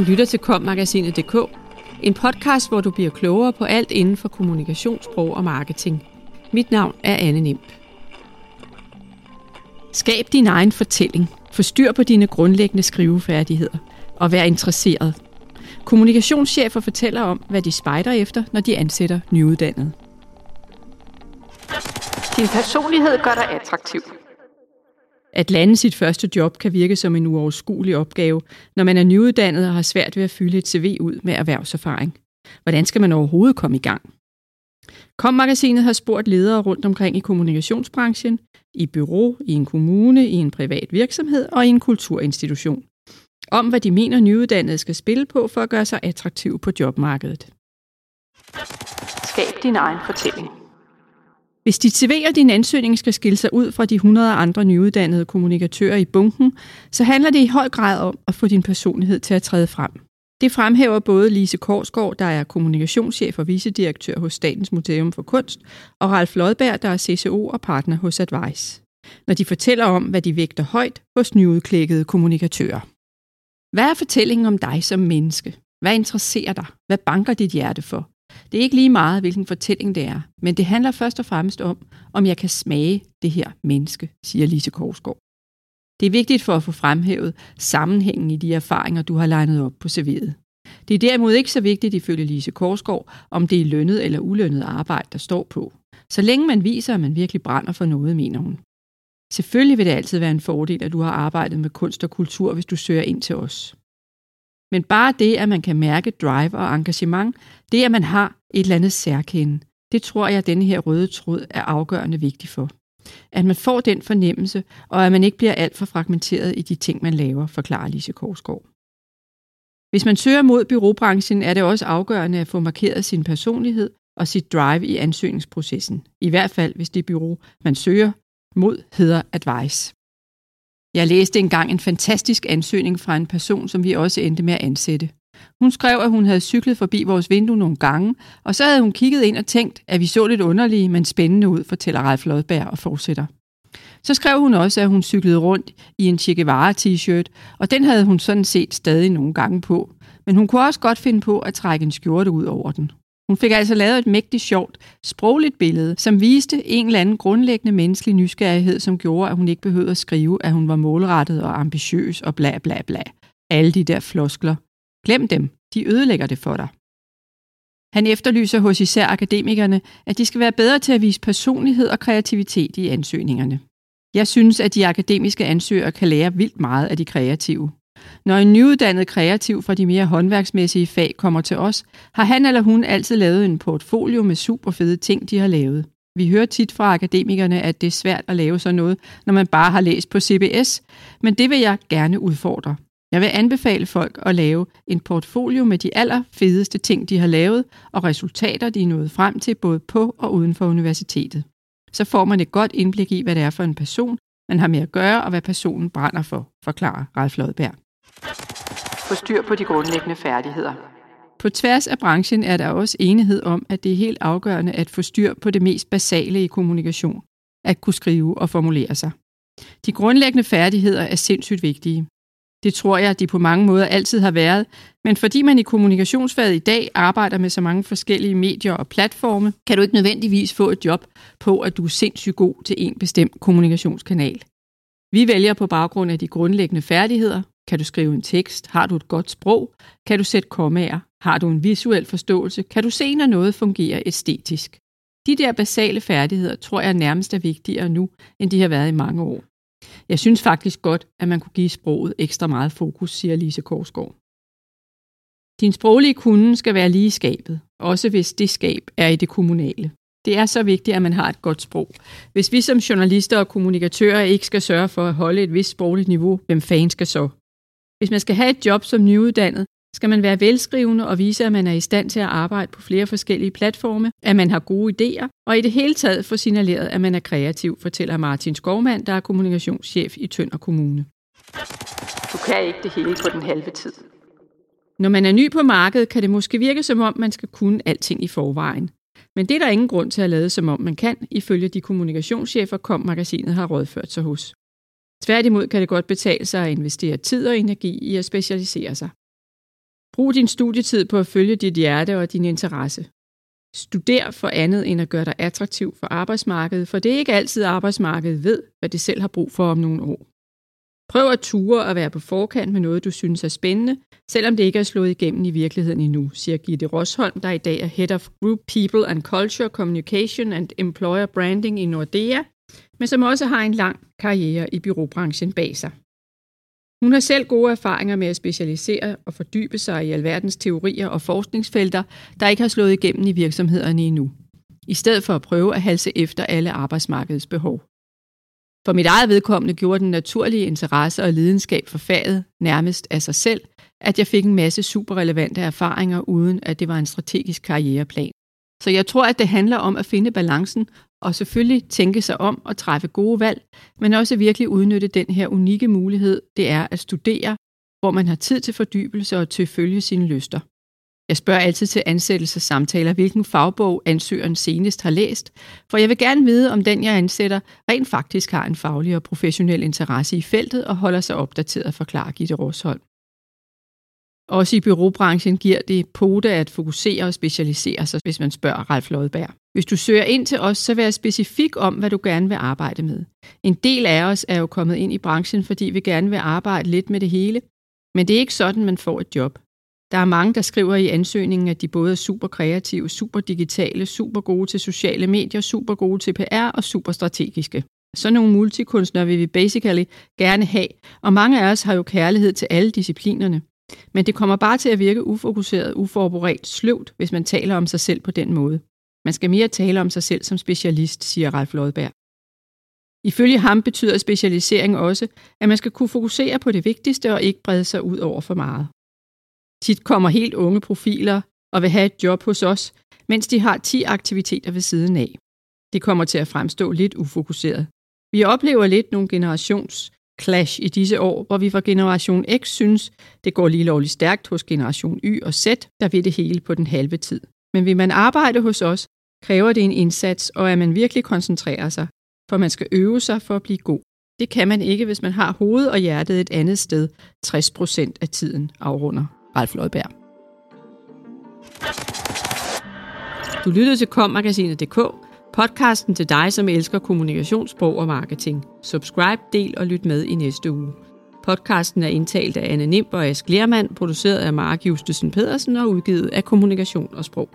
Du lytter til kommagasinet.dk, en podcast, hvor du bliver klogere på alt inden for kommunikationssprog og marketing. Mit navn er Anne Nimp. Skab din egen fortælling. Forstyr på dine grundlæggende skrivefærdigheder. Og vær interesseret. Kommunikationschefer fortæller om, hvad de spejder efter, når de ansætter nyuddannede. Din personlighed gør dig attraktiv. At lande sit første job kan virke som en uoverskuelig opgave, når man er nyuddannet og har svært ved at fylde et CV ud med erhvervserfaring. Hvordan skal man overhovedet komme i gang? Kom-magasinet har spurgt ledere rundt omkring i kommunikationsbranchen, i bureau, i en kommune, i en privat virksomhed og i en kulturinstitution. Om hvad de mener nyuddannede skal spille på for at gøre sig attraktiv på jobmarkedet. Skab din egen fortælling. Hvis dit CV og din ansøgning skal skille sig ud fra de 100 andre nyuddannede kommunikatører i bunken, så handler det i høj grad om at få din personlighed til at træde frem. Det fremhæver både Lise Korsgaard, der er kommunikationschef og vicedirektør hos Statens Museum for Kunst, og Ralf Lodberg, der er CCO og partner hos Advice, når de fortæller om, hvad de vægter højt hos nyudklækkede kommunikatører. Hvad er fortællingen om dig som menneske? Hvad interesserer dig? Hvad banker dit hjerte for? Det er ikke lige meget, hvilken fortælling det er, men det handler først og fremmest om, om jeg kan smage det her menneske, siger Lise Korsgaard. Det er vigtigt for at få fremhævet sammenhængen i de erfaringer, du har legnet op på serveret. Det er derimod ikke så vigtigt ifølge Lise Korsgaard, om det er lønnet eller ulønnet arbejde, der står på. Så længe man viser, at man virkelig brænder for noget, mener hun. Selvfølgelig vil det altid være en fordel, at du har arbejdet med kunst og kultur, hvis du søger ind til os. Men bare det, at man kan mærke drive og engagement, det at man har et eller andet særkende, det tror jeg, at denne her røde tråd er afgørende vigtig for. At man får den fornemmelse, og at man ikke bliver alt for fragmenteret i de ting, man laver, forklarer Lise Korsgaard. Hvis man søger mod byråbranchen, er det også afgørende at få markeret sin personlighed og sit drive i ansøgningsprocessen. I hvert fald, hvis det bureau, man søger mod, hedder Advice. Jeg læste engang en fantastisk ansøgning fra en person, som vi også endte med at ansætte. Hun skrev, at hun havde cyklet forbi vores vindue nogle gange, og så havde hun kigget ind og tænkt, at vi så lidt underlige, men spændende ud, fortæller Ralf Lodberg og fortsætter. Så skrev hun også, at hun cyklede rundt i en Che Guevara-t-shirt, og den havde hun sådan set stadig nogle gange på. Men hun kunne også godt finde på at trække en skjorte ud over den. Hun fik altså lavet et mægtigt sjovt, sprogligt billede, som viste en eller anden grundlæggende menneskelig nysgerrighed, som gjorde, at hun ikke behøvede at skrive, at hun var målrettet og ambitiøs og bla bla bla. Alle de der floskler. Glem dem. De ødelægger det for dig. Han efterlyser hos især akademikerne, at de skal være bedre til at vise personlighed og kreativitet i ansøgningerne. Jeg synes, at de akademiske ansøgere kan lære vildt meget af de kreative. Når en nyuddannet kreativ fra de mere håndværksmæssige fag kommer til os, har han eller hun altid lavet en portfolio med super fede ting, de har lavet. Vi hører tit fra akademikerne, at det er svært at lave sådan noget, når man bare har læst på CBS, men det vil jeg gerne udfordre. Jeg vil anbefale folk at lave en portfolio med de allerfedeste ting, de har lavet, og resultater, de er nået frem til både på og uden for universitetet. Så får man et godt indblik i, hvad det er for en person, man har med at gøre, og hvad personen brænder for, forklarer Ralf Lodberg. Få styr på de grundlæggende færdigheder. På tværs af branchen er der også enighed om, at det er helt afgørende at få styr på det mest basale i kommunikation. At kunne skrive og formulere sig. De grundlæggende færdigheder er sindssygt vigtige. Det tror jeg, at de på mange måder altid har været, men fordi man i kommunikationsfaget i dag arbejder med så mange forskellige medier og platforme, kan du ikke nødvendigvis få et job på, at du er sindssygt god til en bestemt kommunikationskanal. Vi vælger på baggrund af de grundlæggende færdigheder. Kan du skrive en tekst? Har du et godt sprog? Kan du sætte kommaer? Har du en visuel forståelse? Kan du se, når noget fungerer æstetisk? De der basale færdigheder tror jeg nærmest er vigtigere nu, end de har været i mange år. Jeg synes faktisk godt, at man kunne give sproget ekstra meget fokus, siger Lise Korsgaard. Din sproglige kunde skal være lige i skabet, også hvis det skab er i det kommunale. Det er så vigtigt, at man har et godt sprog. Hvis vi som journalister og kommunikatører ikke skal sørge for at holde et vist sprogligt niveau, hvem fanden skal så? Hvis man skal have et job som nyuddannet, skal man være velskrivende og vise, at man er i stand til at arbejde på flere forskellige platforme, at man har gode idéer, og i det hele taget få signaleret, at man er kreativ, fortæller Martin Skovmand, der er kommunikationschef i Tønder Kommune. Du kan ikke det hele på den halve tid. Når man er ny på markedet, kan det måske virke som om, man skal kunne alting i forvejen. Men det er der ingen grund til at lade som om man kan, ifølge de kommunikationschefer, kom magasinet har rådført sig hos. Tværtimod kan det godt betale sig at investere tid og energi i at specialisere sig. Brug din studietid på at følge dit hjerte og din interesse. Studer for andet end at gøre dig attraktiv for arbejdsmarkedet, for det er ikke altid arbejdsmarkedet ved, hvad det selv har brug for om nogle år. Prøv at ture og være på forkant med noget, du synes er spændende, selvom det ikke er slået igennem i virkeligheden endnu, siger Gitte Rosholm, der i dag er Head of Group People and Culture Communication and Employer Branding i Nordea, men som også har en lang karriere i byråbranchen bag sig. Hun har selv gode erfaringer med at specialisere og fordybe sig i alverdens teorier og forskningsfelter, der ikke har slået igennem i virksomhederne endnu, i stedet for at prøve at halse efter alle arbejdsmarkedets behov. For mit eget vedkommende gjorde den naturlige interesse og lidenskab for faget nærmest af sig selv, at jeg fik en masse superrelevante erfaringer, uden at det var en strategisk karriereplan. Så jeg tror, at det handler om at finde balancen og selvfølgelig tænke sig om og træffe gode valg, men også virkelig udnytte den her unikke mulighed, det er at studere, hvor man har tid til fordybelse og til at følge sine lyster. Jeg spørger altid til ansættelsessamtaler, hvilken fagbog ansøgeren senest har læst, for jeg vil gerne vide, om den, jeg ansætter, rent faktisk har en faglig og professionel interesse i feltet og holder sig opdateret, forklarer Gitte Rosholm. Også i byråbranchen giver det pote at fokusere og specialisere sig, hvis man spørger Ralf Lodberg. Hvis du søger ind til os, så vær specifik om, hvad du gerne vil arbejde med. En del af os er jo kommet ind i branchen, fordi vi gerne vil arbejde lidt med det hele, men det er ikke sådan, man får et job. Der er mange, der skriver i ansøgningen, at de både er super kreative, super digitale, super gode til sociale medier, super gode til PR og super strategiske. Sådan nogle multikunstnere vil vi basically gerne have, og mange af os har jo kærlighed til alle disciplinerne. Men det kommer bare til at virke ufokuseret, uforberedt, sløvt, hvis man taler om sig selv på den måde. Man skal mere tale om sig selv som specialist, siger Ralf Lodberg. Ifølge ham betyder specialisering også, at man skal kunne fokusere på det vigtigste og ikke brede sig ud over for meget. Tit kommer helt unge profiler og vil have et job hos os, mens de har 10 aktiviteter ved siden af. Det kommer til at fremstå lidt ufokuseret. Vi oplever lidt nogle generations clash i disse år, hvor vi fra generation X synes, det går lige lovligt stærkt hos generation Y og Z, der vil det hele på den halve tid. Men vil man arbejde hos os, kræver det en indsats, og at man virkelig koncentrerer sig, for man skal øve sig for at blive god. Det kan man ikke, hvis man har hovedet og hjertet et andet sted 60% af tiden, afrunder Ralf Lodberg. Du lyttede til kommagasinet.dk, podcasten til dig, som elsker kommunikationssprog og marketing. Subscribe, del og lyt med i næste uge. Podcasten er indtalt af Anne Nimb og Ask Lermand, produceret af Mark Justesen Pedersen og udgivet af Kommunikation og Sprog.